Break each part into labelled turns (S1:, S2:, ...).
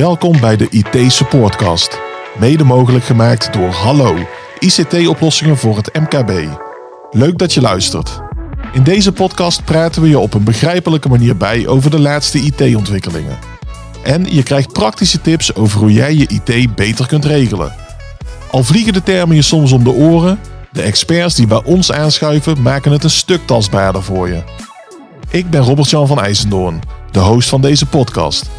S1: Welkom bij de IT Supportcast. Mede mogelijk gemaakt door Hallo, ICT-oplossingen voor het MKB. Leuk dat je luistert. In deze podcast praten we je op een begrijpelijke manier bij over de laatste IT-ontwikkelingen. En je krijgt praktische tips over hoe jij je IT beter kunt regelen. Al vliegen de termen je soms om de oren, de experts die bij ons aanschuiven maken het een stuk tastbaarder voor je. Ik ben Robert-Jan van IJsendoorn, de host van deze podcast.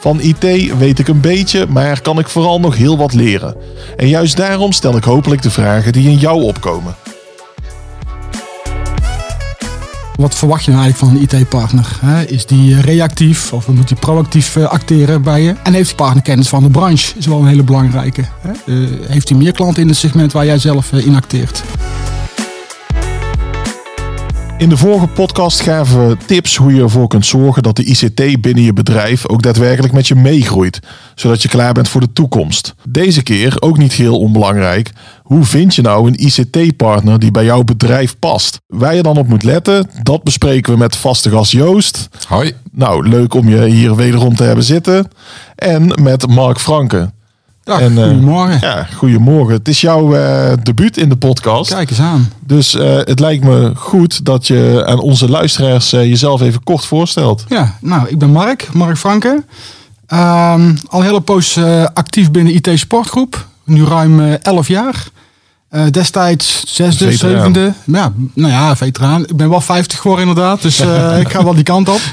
S1: Van IT weet ik een beetje, maar kan ik vooral nog heel wat leren. En juist daarom stel ik hopelijk de vragen die in jou opkomen.
S2: Wat verwacht je nou eigenlijk van een IT-partner? Is die reactief of moet hij proactief eh, acteren bij je? En heeft die partner kennis van de branche? Is wel een hele belangrijke. Eh, heeft hij meer klanten in het segment waar jij zelf eh, in acteert?
S1: In de vorige podcast gaven we tips hoe je ervoor kunt zorgen dat de ICT binnen je bedrijf ook daadwerkelijk met je meegroeit, zodat je klaar bent voor de toekomst. Deze keer, ook niet heel onbelangrijk, hoe vind je nou een ICT-partner die bij jouw bedrijf past? Waar je dan op moet letten, dat bespreken we met vaste gast Joost.
S3: Hoi.
S1: Nou, leuk om je hier wederom te hebben zitten. En met Mark Franke.
S2: Dag,
S1: En, eh,
S2: goedemorgen.
S1: Ja, goedemorgen. Het is jouw eh, debuut in de podcast.
S2: Kijk eens aan.
S1: Dus eh, het lijkt me goed dat je aan onze luisteraars jezelf even kort voorstelt.
S2: Ja, nou, ik ben Mark, Mark Franke. Ehm, al een hele poos actief binnen IT Sportgroep. Nu ruim eh 11 jaar. Destijds zesde,
S1: Veteraan.
S2: zevende. Ja, nou ja, veteraan. Ik ben wel 50 geworden inderdaad, dus ik ga wel die kant op.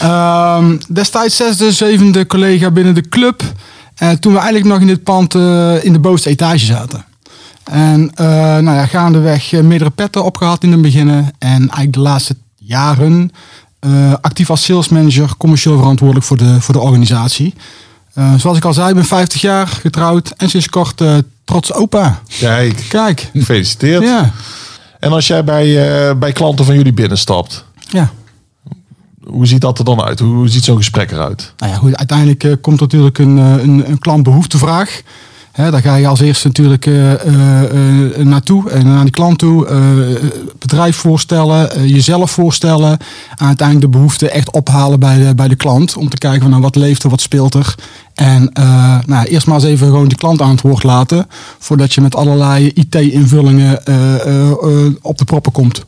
S2: Ehm, destijds zesde, zevende collega binnen de club. Eh, toen we eigenlijk nog in dit pand eh, in de bovenste etage zaten. En eh, nou ja, gaandeweg meerdere petten opgehad in het begin. En eigenlijk de laatste jaren actief als salesmanager, commercieel verantwoordelijk voor de, voor de organisatie. Zoals ik al zei, ik ben 50 jaar getrouwd en sinds kort eh, trots opa.
S1: Kijk,
S2: Kijk,
S1: gefeliciteerd.
S2: ja,
S1: En als jij bij, bij klanten van jullie binnenstapt,
S2: ja.
S1: Hoe ziet dat er dan uit? Hoe ziet zo'n gesprek eruit?
S2: Nou ja, goed, uiteindelijk eh, komt natuurlijk een, eh, een, een klantbehoeftevraag. Hè, daar ga je als eerste natuurlijk eh, naartoe en naar die klant toe. het bedrijf voorstellen, jezelf voorstellen. En uiteindelijk de behoefte echt ophalen bij de, bij de klant. Om te kijken van nou, wat leeft er, wat speelt er. En nou, eerst maar eens even gewoon die klant aan het woord laten. Voordat je met allerlei IT-invullingen op de proppen komt.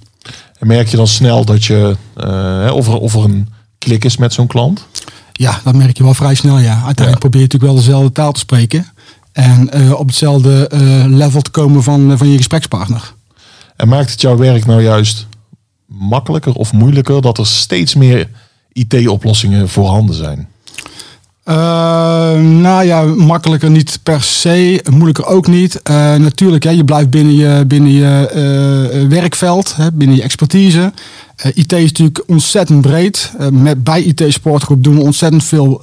S1: Merk je dan snel dat je, hè, of, er, of er een klik is met zo'n klant?
S2: Ja, dat merk je wel vrij snel, ja. Uiteindelijk
S1: Ja.
S2: probeer je natuurlijk wel dezelfde taal te spreken. En eh, op hetzelfde eh, level te komen van, van je gesprekspartner.
S1: En maakt het jouw werk nou juist makkelijker of moeilijker dat er steeds meer IT-oplossingen voorhanden zijn?
S2: Eh, nou ja, makkelijker niet per se, moeilijker ook niet. Eh, natuurlijk, hè, je blijft binnen je, binnen je eh, werkveld, hè, binnen je expertise. IT is natuurlijk ontzettend breed. Met, bij IT Sportgroep doen we ontzettend veel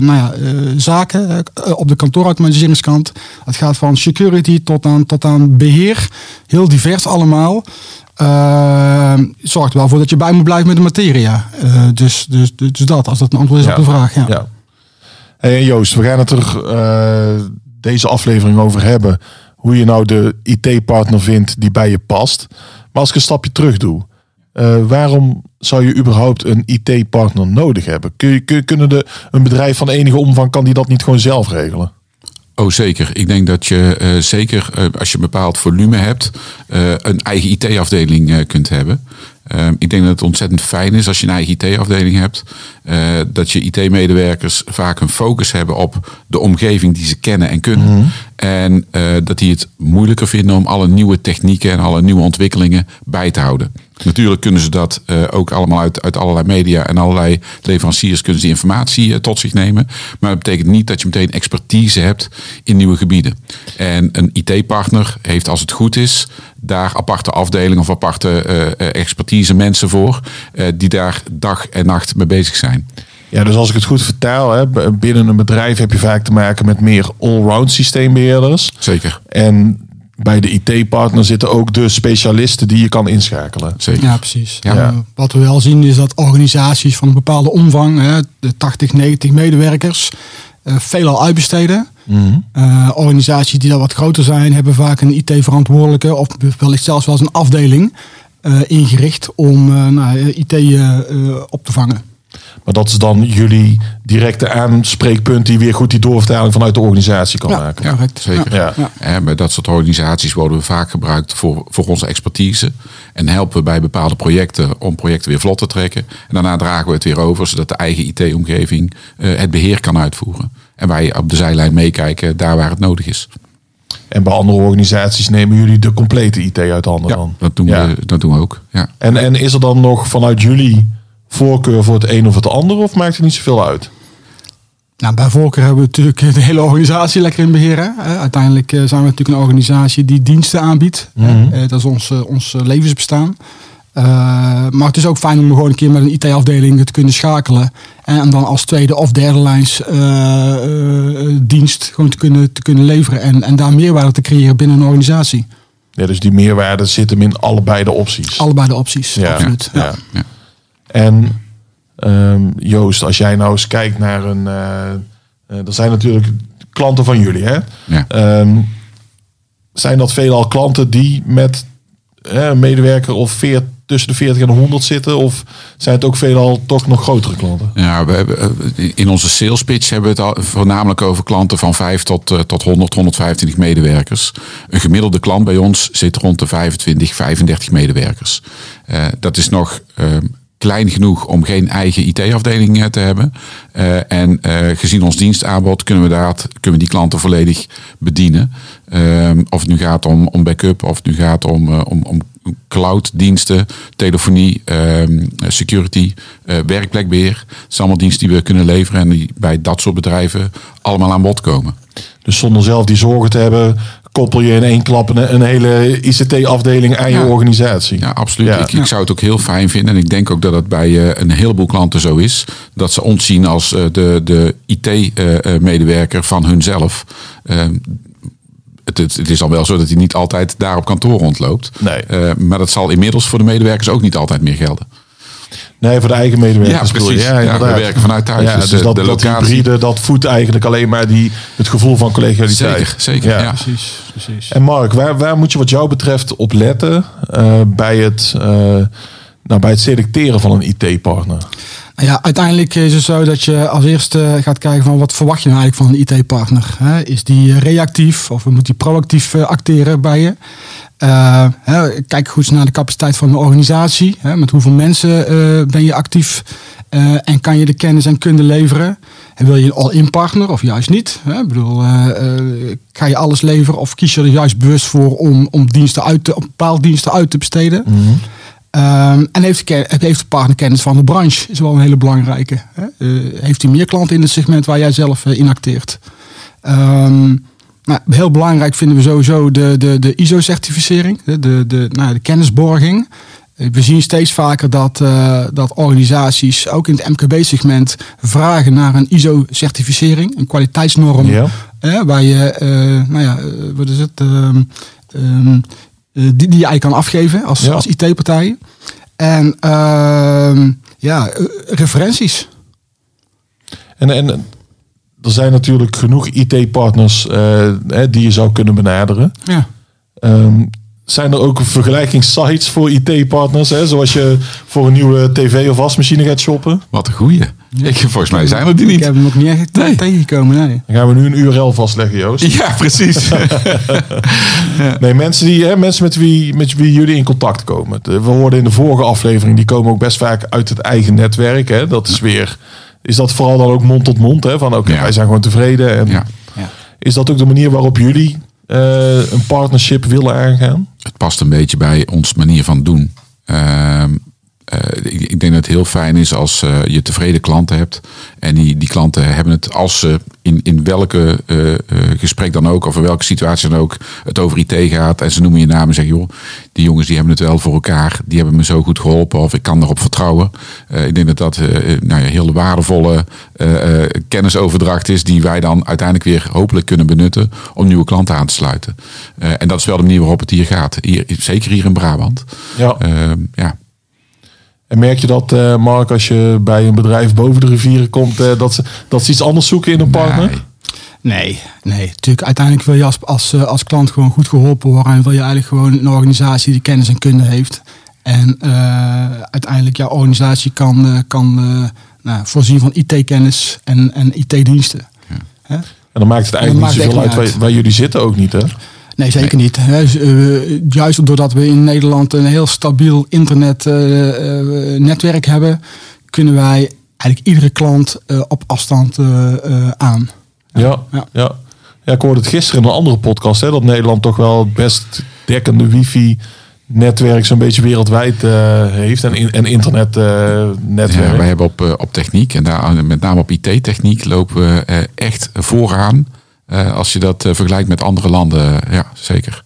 S2: nou ja, zaken op de kantoorautomatiseringskant. Het gaat van security tot aan, tot aan beheer. Heel divers allemaal. Eh, zorgt er wel voor dat je bij moet blijven met de materia. Eh, dus, dus, dus dat, als dat een antwoord is op de vraag. Ja.
S1: Ja. Hey, Joost, we gaan het er eh, deze aflevering over hebben. Hoe je nou de IT-partner vindt die bij je past. Maar als ik een stapje terug doe. eh, waarom zou je überhaupt een IT-partner nodig hebben? Kun je, kun, kunnen de, een bedrijf van enige omvang, kan die dat niet gewoon zelf regelen?
S3: Oh, zeker. Ik denk dat je eh, zeker als je een bepaald volume hebt, een eigen IT-afdeling kunt hebben. Ehm, ik denk dat het ontzettend fijn is als je een eigen IT-afdeling hebt. eh, dat je IT-medewerkers vaak een focus hebben op de omgeving die ze kennen en kunnen. En eh, dat die het moeilijker vinden om alle nieuwe technieken en alle nieuwe ontwikkelingen bij te houden. Natuurlijk kunnen ze dat eh, ook allemaal uit, uit allerlei media en allerlei leveranciers kunnen ze die informatie eh, tot zich nemen. Maar dat betekent niet dat je meteen expertise hebt in nieuwe gebieden. En een IT-partner heeft als het goed is daar aparte afdelingen of aparte expertise mensen voor die daar dag en nacht mee bezig zijn.
S1: Ja, dus als ik het goed vertaal, hè, binnen een bedrijf heb je vaak te maken met meer allround systeembeheerders.
S3: Zeker,
S1: En bij de IT-partner zitten ook de specialisten die je kan inschakelen.
S3: zeker.
S2: Ja, precies.
S3: Ja.
S2: Wat we wel zien is dat organisaties van een bepaalde omvang, hè, de 80, 90 medewerkers, eh, veelal uitbesteden. Eh, organisaties die dan wat groter zijn, hebben vaak een IT-verantwoordelijke of wellicht zelfs wel eens een afdeling eh, ingericht om eh, nou, IT op te vangen.
S1: Maar dat is dan jullie directe aanspreekpunt die weer goed die doorvertaling vanuit de organisatie kan
S2: Ja,
S1: maken.
S2: ja. Correct.
S3: Zeker.
S1: Ja.
S2: Ja.
S3: En bij dat soort organisaties worden we vaak gebruikt voor, voor onze expertise. En helpen we bij bepaalde projecten om projecten weer vlot te trekken. En daarna dragen we het weer over, zodat de eigen IT-omgeving eh, het beheer kan uitvoeren. En wij op de zijlijn meekijken daar waar het nodig is.
S1: En bij andere organisaties nemen jullie de complete IT uit handen dan?
S3: Dat doen,
S1: Ja.
S3: we, dat doen we ook. Ja.
S1: En, en is er dan nog vanuit jullie voorkeur voor het een of het ander? Of maakt het niet zoveel uit?
S2: Nou, bij voorkeur hebben we natuurlijk de hele organisatie lekker in beheer. hè. Eh, Uiteindelijk eh, zijn we natuurlijk een organisatie die diensten aanbiedt.
S1: Mhm.
S2: Eh, Dat is ons, ons levensbestaan. Maar het is ook fijn om gewoon een keer met een IT-afdeling te kunnen schakelen. En dan als tweede of derde lijns dienst gewoon te kunnen, te kunnen leveren. En, en daar meerwaarde te creëren binnen een organisatie.
S1: Ja, dus die meerwaarde zit hem in allebei de opties.
S2: Allebei de opties,
S1: Ja,
S2: absoluut.
S1: ja.
S2: Ja.
S3: Ja.
S1: En ehm, Joost, als jij nou eens kijkt naar een... eh eh, er zijn natuurlijk klanten van jullie, hè?
S3: Ja.
S1: Ehm, zijn dat veelal klanten die met eh, een medewerker of veert, tussen de 40 en de 100 zitten? Of zijn het ook veelal toch nog grotere klanten?
S3: Ja, we hebben, eh, in onze sales pitch hebben we het voornamelijk over klanten van 5 tot, eh, tot 100, 125 medewerkers. Een gemiddelde klant bij ons zit rond de 25, 35 medewerkers. Eh, dat is nog eh, klein genoeg om geen eigen IT-afdeling eh, te hebben. Eh, en eh, gezien ons dienstaanbod kunnen we, daar, kunnen we die klanten volledig bedienen. Ehm, of het nu gaat om, om backup, of het nu gaat om, om, om clouddiensten, telefonie, ehm, security, eh, werkplekbeheer. Het zijn allemaal diensten die we kunnen leveren en die bij dat soort bedrijven allemaal aan bod komen.
S1: Dus zonder zelf die zorgen te hebben, koppel je in één klap een, een hele ICT-afdeling aan je organisatie.
S3: Ja, absoluut.
S1: Ja.
S3: Ik, ik zou het ook heel fijn vinden. En ik denk ook dat het bij eh, een heleboel klanten zo is. Dat ze ons zien als eh, de, de IT-medewerker van hunzelf. Ehm, het, het, het is al wel zo dat hij niet altijd daar op kantoor rondloopt.
S1: Nee.
S3: Eh, maar dat zal inmiddels voor de medewerkers ook niet altijd meer gelden.
S1: Nee, voor de eigen medewerkers.
S3: Ja, precies. Ja,
S1: inderdaad.
S3: we werken vanuit thuis,
S1: Ja,
S3: dus,
S1: dus,
S3: eh,
S1: dat,
S3: de
S1: dat
S3: locatie-
S1: hybride, dat voedt eigenlijk alleen maar die, het gevoel van collegialiteit.
S3: Zeker, zeker. Ja.
S2: Precies, precies.
S1: En Mark, waar, waar moet je wat jou betreft op letten eh, bij, het, eh, nou, bij het selecteren van een IT-partner?
S2: Nou ja, uiteindelijk is het zo dat je als eerste gaat kijken van wat verwacht je nou eigenlijk van een IT-partner. Is die eh, reactief of moet die proactief eh, acteren bij je? Eh, kijk goed naar de capaciteit van de organisatie. Met hoeveel mensen ben je actief en kan je de kennis en kunde leveren? En wil je een all-in partner of juist niet? Ik bedoel, ga je alles leveren of kies je er juist bewust voor om, om diensten uit te, om bepaalde diensten uit te besteden? Ehm, en heeft de, heeft de partner kennis van de branche? Is wel een hele belangrijke. Hè? Eh, heeft hij meer klanten in het segment waar jij zelf eh, in acteert? Ehm, nou, heel belangrijk vinden we sowieso de, de, de ISO-certificering, de, de, de, nou, de kennisborging. Eh, We zien steeds vaker dat, dat organisaties, ook in het MKB-segment, vragen naar een ISO-certificering, een kwaliteitsnorm.
S1: Ja.
S2: Waar je, nou ja, wat is het? ehm, ehm, eh, die, die je eigenlijk kan afgeven als,
S1: Ja.
S2: als IT-partij. En ehm, ja, eh, referenties.
S1: En, en er zijn natuurlijk genoeg IT-partners eh, hè, die je zou kunnen benaderen.
S2: Ja.
S1: Ehm, zijn er ook vergelijkingssites voor IT-partners? Hè, zoals je voor een nieuwe tv of wasmachine gaat shoppen?
S3: Wat een goeie. Ik, volgens mij zijn er die
S2: Ik
S3: niet.
S2: heb hem nog niet echt
S3: Nee.
S2: tegengekomen. Nee.
S1: Dan gaan we nu een URL vastleggen, Joost.
S3: Ja, precies.
S1: Nee, mensen, die, hè, mensen met, wie, met wie jullie in contact komen. De- We hoorden in de vorige aflevering, die komen ook best vaak uit het eigen netwerk. Hè. Dat is weer, is dat vooral dan ook mond tot mond? Hè? Van oké,
S3: Ja.
S1: wij zijn gewoon tevreden. En
S3: ja.
S2: Ja.
S1: Is dat ook de manier waarop jullie eh, een partnership willen aangaan?
S3: het past een beetje bij ons manier van doen. Ehm, eh, ik, ik denk dat het heel fijn is als eh, je tevreden klanten hebt. En die, die klanten hebben het als ze in, in welke eh, gesprek dan ook, of in welke situatie dan ook, het over IT gaat. En ze noemen je naam en zeggen, joh, die jongens die hebben het wel voor elkaar. Die hebben me zo goed geholpen of ik kan erop vertrouwen. Ik denk dat dat nou ja, heel waardevolle kennisoverdracht is. Die wij dan uiteindelijk weer hopelijk kunnen benutten om nieuwe klanten aan te sluiten. En dat is wel de manier waarop het hier gaat. Hier, zeker hier in Brabant.
S1: Ja.
S3: Ehm, ja.
S1: En merk je dat, eh, Mark, als je bij een bedrijf boven de rivieren komt, eh, dat, ze, dat ze iets anders zoeken in een partner?
S3: Nee.
S2: Nee, nee. Natuurlijk, uiteindelijk wil je als, als, eh, als klant gewoon goed geholpen worden. En wil je eigenlijk gewoon een organisatie die kennis en kunde heeft. En uiteindelijk jouw organisatie kan, kan nou, voorzien van IT-kennis en, en IT-diensten.
S1: En dan maakt het eigenlijk niet zoveel uit waar, waar jullie zitten ook niet, hè?
S2: Nee, zeker niet. Hè. Eh, juist doordat we in Nederland een heel stabiel internetnetwerk hebben, kunnen wij eigenlijk iedere klant eh, op afstand eh, eh, aan.
S1: Ja, ja.
S2: Ja.
S1: ja. ik hoorde het gisteren in een andere podcast, hè, dat Nederland toch wel het best dekkende wifi-netwerk zo'n beetje wereldwijd eh, heeft en, in, en internetnetwerk.
S3: Ja, wij hebben op, eh, op techniek en daar, met name op IT-techniek lopen we eh, echt vooraan. Eh, als je dat eh, vergelijkt met andere landen, ja, zeker.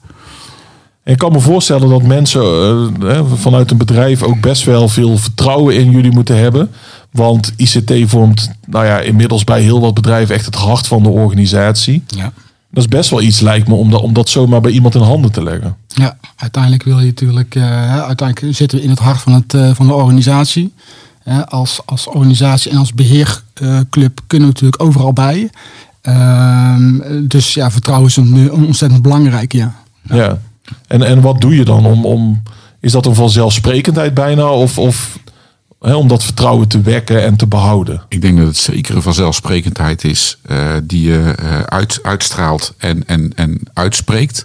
S1: Ik kan me voorstellen dat mensen eh, hè, vanuit een bedrijf ook best wel veel vertrouwen in jullie moeten hebben. Want ICT vormt nou ja, inmiddels bij heel wat bedrijven echt het hart van de organisatie.
S2: Ja.
S1: Dat is best wel iets, lijkt me, om dat, om dat zomaar bij iemand in handen te leggen.
S2: Ja, uiteindelijk wil je natuurlijk, eh, uiteindelijk zitten we in het hart van, het, eh, van de organisatie. Hè, als, als organisatie en als beheerclub kunnen we natuurlijk overal bij. Ehm, dus ja, vertrouwen is ontzettend belangrijk, ja.
S1: Ja. En, en wat doe je dan om, om is dat een vanzelfsprekendheid bijna? Of, of hè, om dat vertrouwen te wekken en te behouden?
S3: Ik denk dat het zeker een vanzelfsprekendheid is eh, die je eh, uit, uitstraalt en, en, en uitspreekt.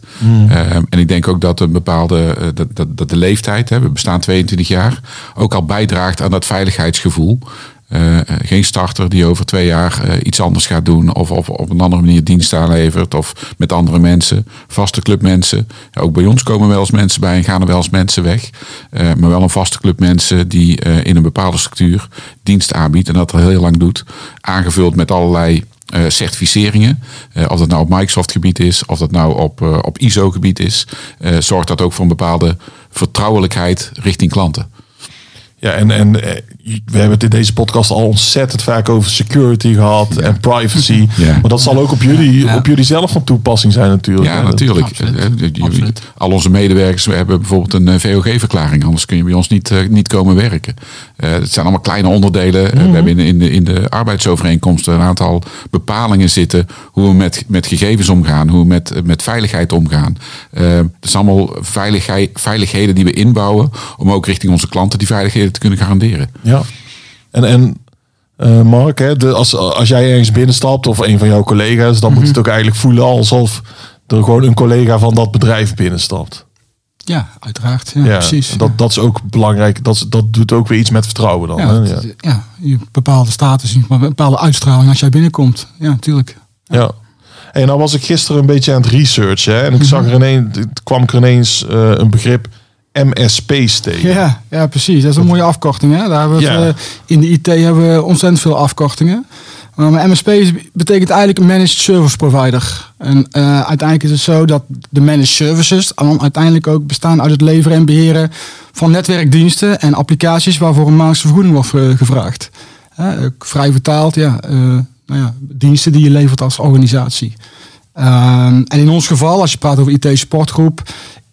S3: Eh, en ik denk ook dat een bepaalde eh, dat, dat, dat de leeftijd, hè, we bestaan 22 jaar, ook al bijdraagt aan dat veiligheidsgevoel. Eh, eh, geen starter die over twee jaar eh, iets anders gaat doen of, op een andere manier dienst aanlevert of met andere mensen, vaste clubmensen. Ja, ook bij ons komen wel eens mensen bij en gaan er wel eens mensen weg. Maar wel een vaste club mensen die in een bepaalde structuur dienst aanbiedt en dat al heel lang doet. Aangevuld met allerlei certificeringen. Eh, of dat nou op Microsoft gebied is, of dat nou op, op ISO gebied is. zorgt dat ook voor een bepaalde vertrouwelijkheid richting klanten.
S1: Ja, en, en we hebben het in deze podcast al ontzettend vaak over security gehad en privacy.
S3: Ja.
S1: Maar dat zal ook op jullie,
S2: Ja.
S1: op jullie zelf van toepassing zijn natuurlijk.
S3: Ja,
S1: hè.
S3: natuurlijk.
S2: Absoluut.
S3: Eh, jullie-
S2: Absoluut.
S3: Al onze medewerkers we hebben bijvoorbeeld een eh, VOG-verklaring. Anders kun je bij ons niet, eh, niet komen werken. Eh, het zijn allemaal kleine onderdelen. Eh, we hebben in, de- in, de, in de arbeidsovereenkomsten een aantal bepalingen zitten. Hoe we met, met gegevens omgaan. Hoe we met, eh, met veiligheid omgaan. Eh het zijn allemaal veiligheid, veiligheden die we inbouwen. Om ook richting onze klanten die veiligheden te kunnen garanderen.
S1: Ja. En, en eh, Mark, hè, de, als, als jij ergens binnenstapt of een van jouw collega's, dan moet het ook eigenlijk voelen alsof er gewoon een collega van dat bedrijf binnenstapt.
S2: Ja, uiteraard. Ja,
S1: Ja,
S2: precies.
S1: Dat, dat is ook belangrijk. Dat, dat doet ook weer iets met vertrouwen dan.
S2: ja,
S1: hè? Ja.
S2: ja, je bepaalde status, een bepaalde uitstraling als jij binnenkomt. Ja, natuurlijk.
S1: Ja. En nou was ik gisteren een beetje aan het researchen. Hè, en ik
S2: Mhm.
S1: zag er ineens, het kwam er ineens eh, een begrip MSP's tegen.
S2: Ja, ja, precies. Dat is een mooie afkorting. Hè? Daar hebben we het,
S1: Ja.
S2: eh, in de IT hebben we ontzettend veel afkortingen. Maar MSP betekent eigenlijk een managed service provider. En eh, uiteindelijk is het zo dat de managed services dan uiteindelijk ook bestaan uit het leveren en beheren van netwerkdiensten en applicaties waarvoor een maandelijkse vergoeding wordt eh, gevraagd. Vrij vertaald, ja, nou ja, diensten die je levert als organisatie. Ehm, en in ons geval, als je praat over IT-supportgroep,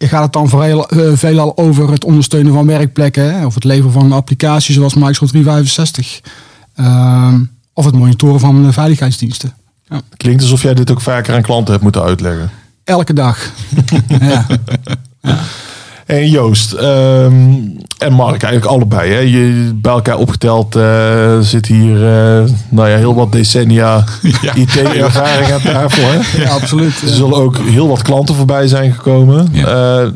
S2: gaat het dan vooral, eh, veelal over het ondersteunen van werkplekken. Hè, of het leveren van applicaties zoals Microsoft 365. Ehm, of het monitoren van eh, veiligheidsdiensten. Ja.
S1: Klinkt alsof jij dit ook vaker aan klanten hebt moeten uitleggen.
S2: Elke dag. ja.
S1: En Joost ehm, en Mark, eigenlijk allebei. Hè? Je, bij elkaar opgeteld eh, zit hier uh, nou ja, heel wat decennia IT-ervaring aan tafel. Hè?
S2: ja, absoluut.
S1: Er zullen ook heel wat klanten voorbij zijn gekomen.
S3: Ja.
S1: Uh,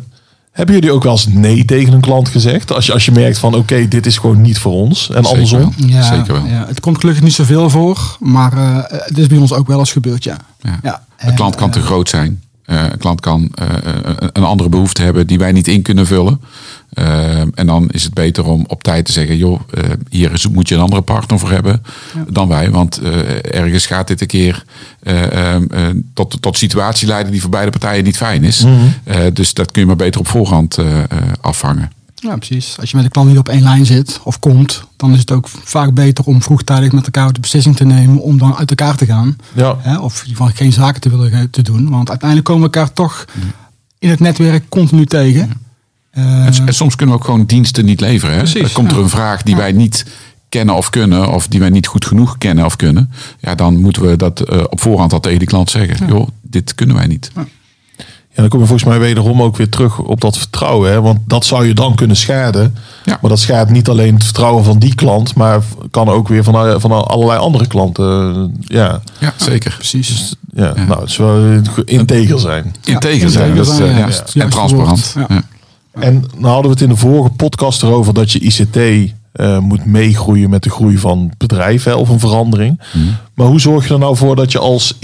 S1: hebben jullie ook wel eens nee tegen een klant gezegd? Als je, als je merkt van oké, okay, dit is gewoon niet voor ons. En
S3: Zeker
S1: andersom?
S3: Wel.
S2: Ja,
S3: Zeker wel.
S2: Ja, het komt gelukkig niet zoveel voor. Maar uh, het is bij ons ook wel eens gebeurd, ja.
S3: Ja.
S2: ja.
S3: Een klant kan te groot zijn. Uh, een klant kan uh, een andere behoefte hebben die wij niet in kunnen vullen. En dan is het beter om op tijd te zeggen: joh, hier moet je een andere partner voor hebben ja. dan wij. Want ergens gaat dit een keer tot, tot situatie leiden die voor beide partijen niet fijn is. Mm -hmm. dus dat kun je maar beter op voorhand afvangen.
S2: Ja, precies. Als je met de klant niet op één lijn zit of komt, dan is het ook vaak beter om vroegtijdig met elkaar de beslissing te nemen om dan uit elkaar te gaan.
S1: Ja.
S2: Hè, of geval geen zaken te willen te doen. Want uiteindelijk komen we elkaar toch in het netwerk continu tegen.
S3: Ja. Uh, en, en, soms kunnen we ook gewoon diensten niet leveren. Hè? Precies, komt er een vraag die ja. wij niet kennen of kunnen, of die wij niet goed genoeg kennen of kunnen. Ja, dan moeten we dat uh, op voorhand al tegen die klant zeggen. Joh, dit kunnen wij niet.
S1: Ja, Ja, dan kom je volgens mij wederom ook weer terug op dat vertrouwen. Hè? Want dat zou je dan kunnen schaden.
S3: Ja.
S1: Maar dat schaadt niet alleen het vertrouwen van die klant, maar kan ook weer van, eh, van allerlei andere klanten. eh, Ja,
S3: Ja, zeker.
S2: Precies.
S1: ja. nou, het is wel integer zijn.
S3: Integer zijn. Dat is, ja. En transparant.
S2: woord, ja.
S3: Ja.
S1: En nou hadden we het in de vorige podcast erover dat je ICT eh, moet meegroeien met de groei van bedrijven of een verandering. Maar hoe zorg je er nou voor dat je als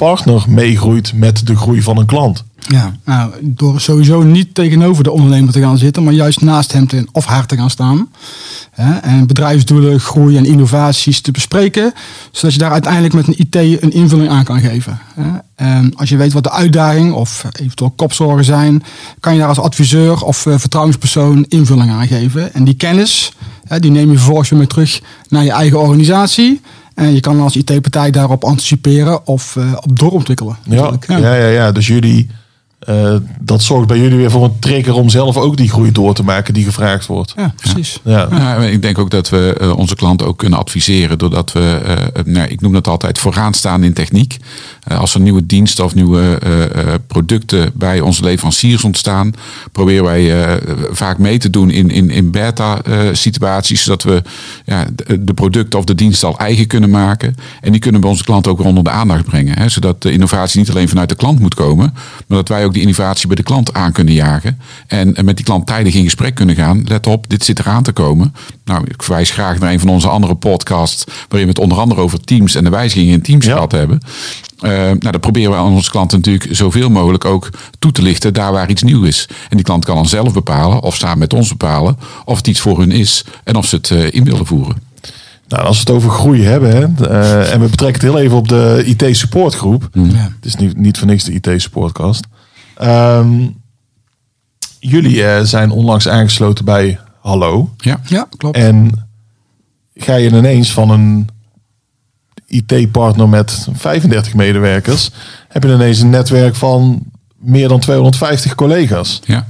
S1: ICT-partner meegroeit met de groei van een klant?
S2: Ja, nou, door sowieso niet tegenover de ondernemer te gaan zitten, maar juist naast hem te, of haar te gaan staan. Hè, en bedrijfsdoelen, groei en innovaties te bespreken, zodat je daar uiteindelijk met een IT een invulling aan kan geven. Hè. En als je weet wat de uitdaging of eventueel kopzorgen zijn, kan je daar als adviseur of eh, vertrouwenspersoon invulling aan geven. En die kennis, hè, die neem je vervolgens weer terug naar je eigen organisatie. En je kan als IT-partij daarop anticiperen of eh, op doorontwikkelen.
S1: Ja,
S2: natuurlijk.
S1: ja, ja, ja. Dus jullie, eh, dat zorgt bij jullie weer voor een trigger om zelf ook die groei door te maken die gevraagd wordt.
S2: Ja, precies.
S1: Ja,
S3: Ja, ik denk ook dat we eh, onze klanten ook kunnen adviseren doordat we, eh, nou, ik noem dat altijd, vooraan staan in techniek. Eh, als er nieuwe diensten of nieuwe eh, eh, producten bij onze leveranciers ontstaan, proberen wij eh, vaak mee te doen in, in, in beta-situaties, zodat we ja, de, de producten of de diensten al eigen kunnen maken. En die kunnen bij onze klanten ook onder de aandacht brengen. Hè, zodat de innovatie niet alleen vanuit de klant moet komen, maar dat wij ook die innovatie bij de klant aan kunnen jagen. En, en met die klant tijdig in gesprek kunnen gaan. Let op, dit zit eraan te komen. Nou, ik verwijs graag naar een van onze andere podcasts, waarin we het onder andere over teams en de wijzigingen in teams
S1: Ja.
S3: gehad hebben. Eh, nou, dat proberen we aan onze klanten natuurlijk zoveel mogelijk ook toe te lichten daar waar iets nieuw is. En die klant kan dan zelf bepalen, of samen met ons bepalen, of het iets voor hun is en of ze het eh, in willen voeren.
S1: Nou, als we het over groei hebben, hè, eh, en we betrekken het heel even op de IT-supportgroep.
S2: Ja.
S1: Het is niet, niet voor niks de IT-supportcast. Ehm, jullie eh, zijn onlangs aangesloten bij Hallo.
S3: Ja,
S2: Ja, klopt.
S1: En ga je ineens van een IT-partner met 35 medewerkers, heb je ineens een netwerk van meer dan 250 collega's.
S3: ja.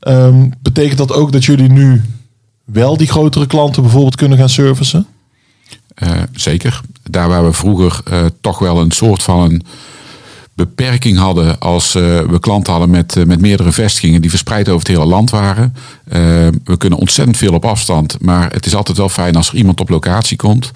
S1: Ehm, betekent dat ook dat jullie nu wel die grotere klanten bijvoorbeeld kunnen gaan servicen?
S3: Eh, zeker. Daar waar we vroeger eh, toch wel een soort van een beperking hadden als eh, we klanten hadden met, eh, met meerdere vestigingen die verspreid over het hele land waren. Eh, we kunnen ontzettend veel op afstand, maar het is altijd wel fijn als er iemand op locatie komt.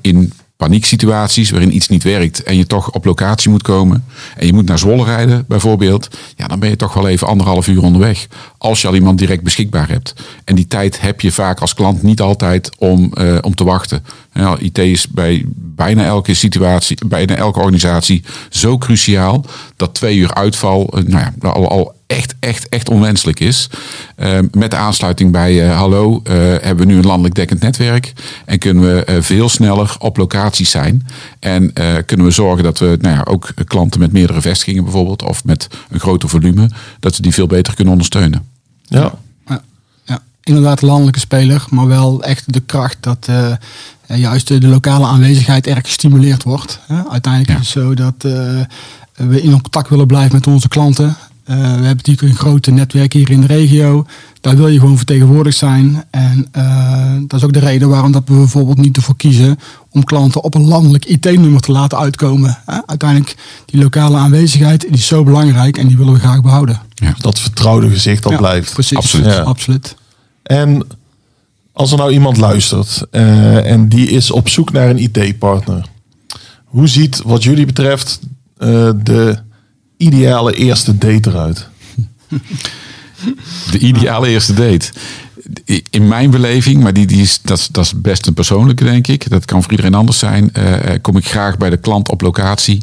S3: In panieksituaties waarin iets niet werkt en je toch op locatie moet komen en je moet naar Zwolle rijden bijvoorbeeld, ja, dan ben je toch wel even anderhalf uur onderweg. Als je al iemand direct beschikbaar hebt. En die tijd heb je vaak als klant niet altijd om, om te wachten. Ja, IT is bij bijna elke situatie, bijna elke organisatie zo cruciaal dat twee uur uitval eh, nou ja, al, al echt, echt, echt onwenselijk is. Eh, met de aansluiting bij eh, Hallo eh, hebben we nu een landelijk dekkend netwerk. En kunnen we eh, veel sneller op locaties zijn. En eh, kunnen we zorgen dat we nou ja, ook klanten met meerdere vestigingen bijvoorbeeld, of met een groter volume, dat we die veel beter kunnen ondersteunen.
S1: Ja.
S2: Ja, ja, inderdaad landelijke speler, maar wel echt de kracht dat eh, juist de, lokale aanwezigheid erg gestimuleerd wordt. Uiteindelijk
S3: Ja.
S2: is het zo dat eh, we in contact willen blijven met onze klanten. Eh, we hebben natuurlijk een groot netwerk hier in de regio. Daar wil je gewoon vertegenwoordigd zijn. En eh, dat is ook de reden waarom dat we bijvoorbeeld niet ervoor kiezen om klanten op een landelijk IT-nummer te laten uitkomen. Hè. Uiteindelijk, die lokale aanwezigheid die is zo belangrijk en die willen we graag behouden.
S1: Dat vertrouwde gezicht dat
S2: Ja,
S1: blijft.
S2: Precies,
S3: Absoluut.
S1: Ja.
S2: absoluut.
S1: En als er nou iemand luistert eh, en die is op zoek naar een IT-partner. Hoe ziet wat jullie betreft eh, de ideale eerste date eruit?
S3: De ideale eerste date. In mijn beleving, maar die, die is, dat, dat is best een persoonlijke, denk ik. Dat kan voor iedereen anders zijn. eh, kom ik graag bij de klant op locatie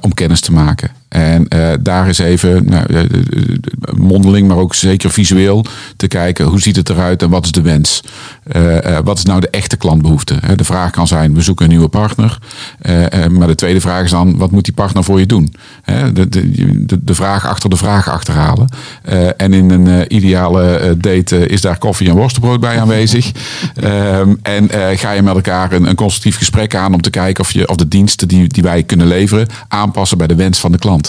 S3: om kennis te maken. En eh, daar is even nou, eh, eh, mondeling, maar ook zeker visueel te kijken hoe ziet het eruit en wat is de wens. Wat is nou de echte klantbehoefte? De vraag kan zijn, we zoeken een nieuwe partner. Maar de tweede vraag is dan, wat moet die partner voor je doen? De, de, de, vraag achter de vraag achterhalen. En in een ideale date is daar koffie en worstenbrood bij aanwezig. Ehm, en ga je met elkaar een, een constructief gesprek aan om te kijken of, je, of de diensten die, die wij kunnen leveren aanpassen bij de wens van de klant.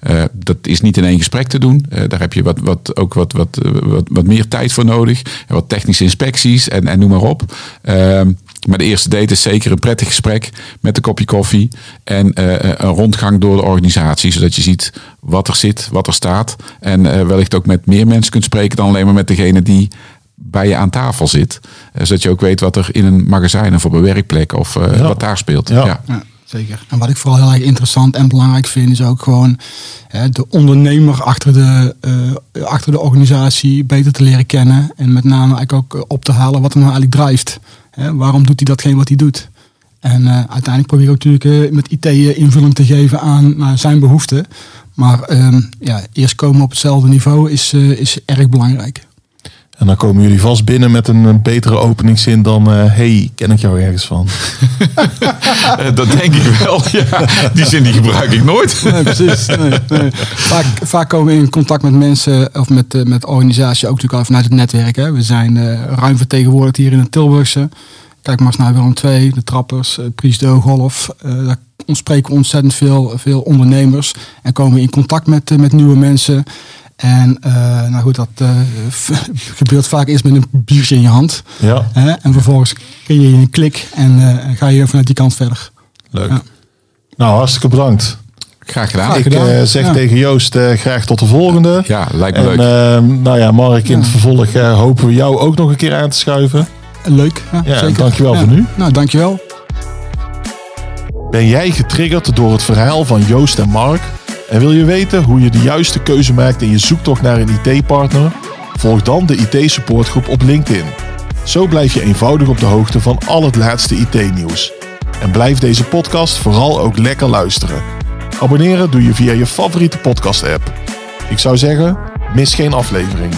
S3: Eh, dat is niet in één gesprek te doen. Eh, daar heb je wat, wat, ook wat, wat, eh, wat, wat meer tijd voor nodig. En wat technische inspecties en, en noem maar op. Ehm, Maar de eerste date is zeker een prettig gesprek met een kopje koffie en eh, een rondgang door de organisatie, zodat je ziet wat er zit, wat er staat en eh, wellicht ook met meer mensen kunt spreken dan alleen maar met degene die bij je aan tafel zit. Zodat je ook weet wat er in een magazijn of op een werkplek of eh,
S1: Ja.
S3: wat daar speelt.
S1: Ja.
S3: Ja.
S2: Zeker. En wat ik vooral heel erg interessant en belangrijk vind, is ook gewoon hè, de ondernemer achter de, eh, achter de organisatie beter te leren kennen. En met name eigenlijk ook eh, op te halen wat hem nou eigenlijk drijft. Hè, waarom doet hij datgene wat hij doet? En eh, uiteindelijk probeer ik natuurlijk met IT invulling te geven aan zijn behoeften. Maar ehm, ja, eerst komen op hetzelfde niveau is, is erg belangrijk.
S1: En dan komen jullie vast binnen met een, betere openingszin dan... eh, hey, ken ik jou ergens van?
S3: Eh, dat denk ik wel. Ja. Die zin die gebruik ik nooit.
S2: Nee, precies. Nee, nee. Vaak, vaak komen we in contact met mensen of met, eh, met organisaties, ook natuurlijk al vanuit het netwerk. Hè. We zijn eh, ruim vertegenwoordigd hier in het Tilburgse. Kijk maar eens naar Willem II, de Trappers, uh, Priesdo, Golf. Eh, daar spreken we ontzettend veel, veel ondernemers en komen we in contact met, met nieuwe mensen. En eh, nou goed, dat eh, gebeurt vaak eerst met een biertje in je hand.
S1: Ja,
S2: Hè, en vervolgens kun je een klik en eh, ga je vanuit die kant verder.
S1: leuk.
S2: Ja.
S1: Nou, hartstikke bedankt.
S3: Graag gedaan.
S2: Graag
S1: Ik
S2: gedaan.
S1: eh, zeg
S2: Ja.
S1: tegen Joost eh, graag tot de volgende.
S3: Ja, lijkt me
S1: En
S3: leuk.
S1: ehm, nou ja, Mark, in het vervolg eh, hopen we jou ook nog een keer aan te schuiven.
S2: Leuk. Ja,
S1: Ja,
S2: zeker.
S1: dankjewel voor nu.
S2: Nou, dankjewel.
S1: Ben jij getriggerd door het verhaal van Joost en Mark? En wil je weten hoe je de juiste keuze maakt in je zoektocht naar een IT-partner? Volg dan de IT-supportgroep op LinkedIn. Zo blijf je eenvoudig op de hoogte van al het laatste IT-nieuws. En blijf deze podcast vooral ook lekker luisteren. Abonneren doe je via je favoriete podcast-app. Ik zou zeggen, mis geen aflevering.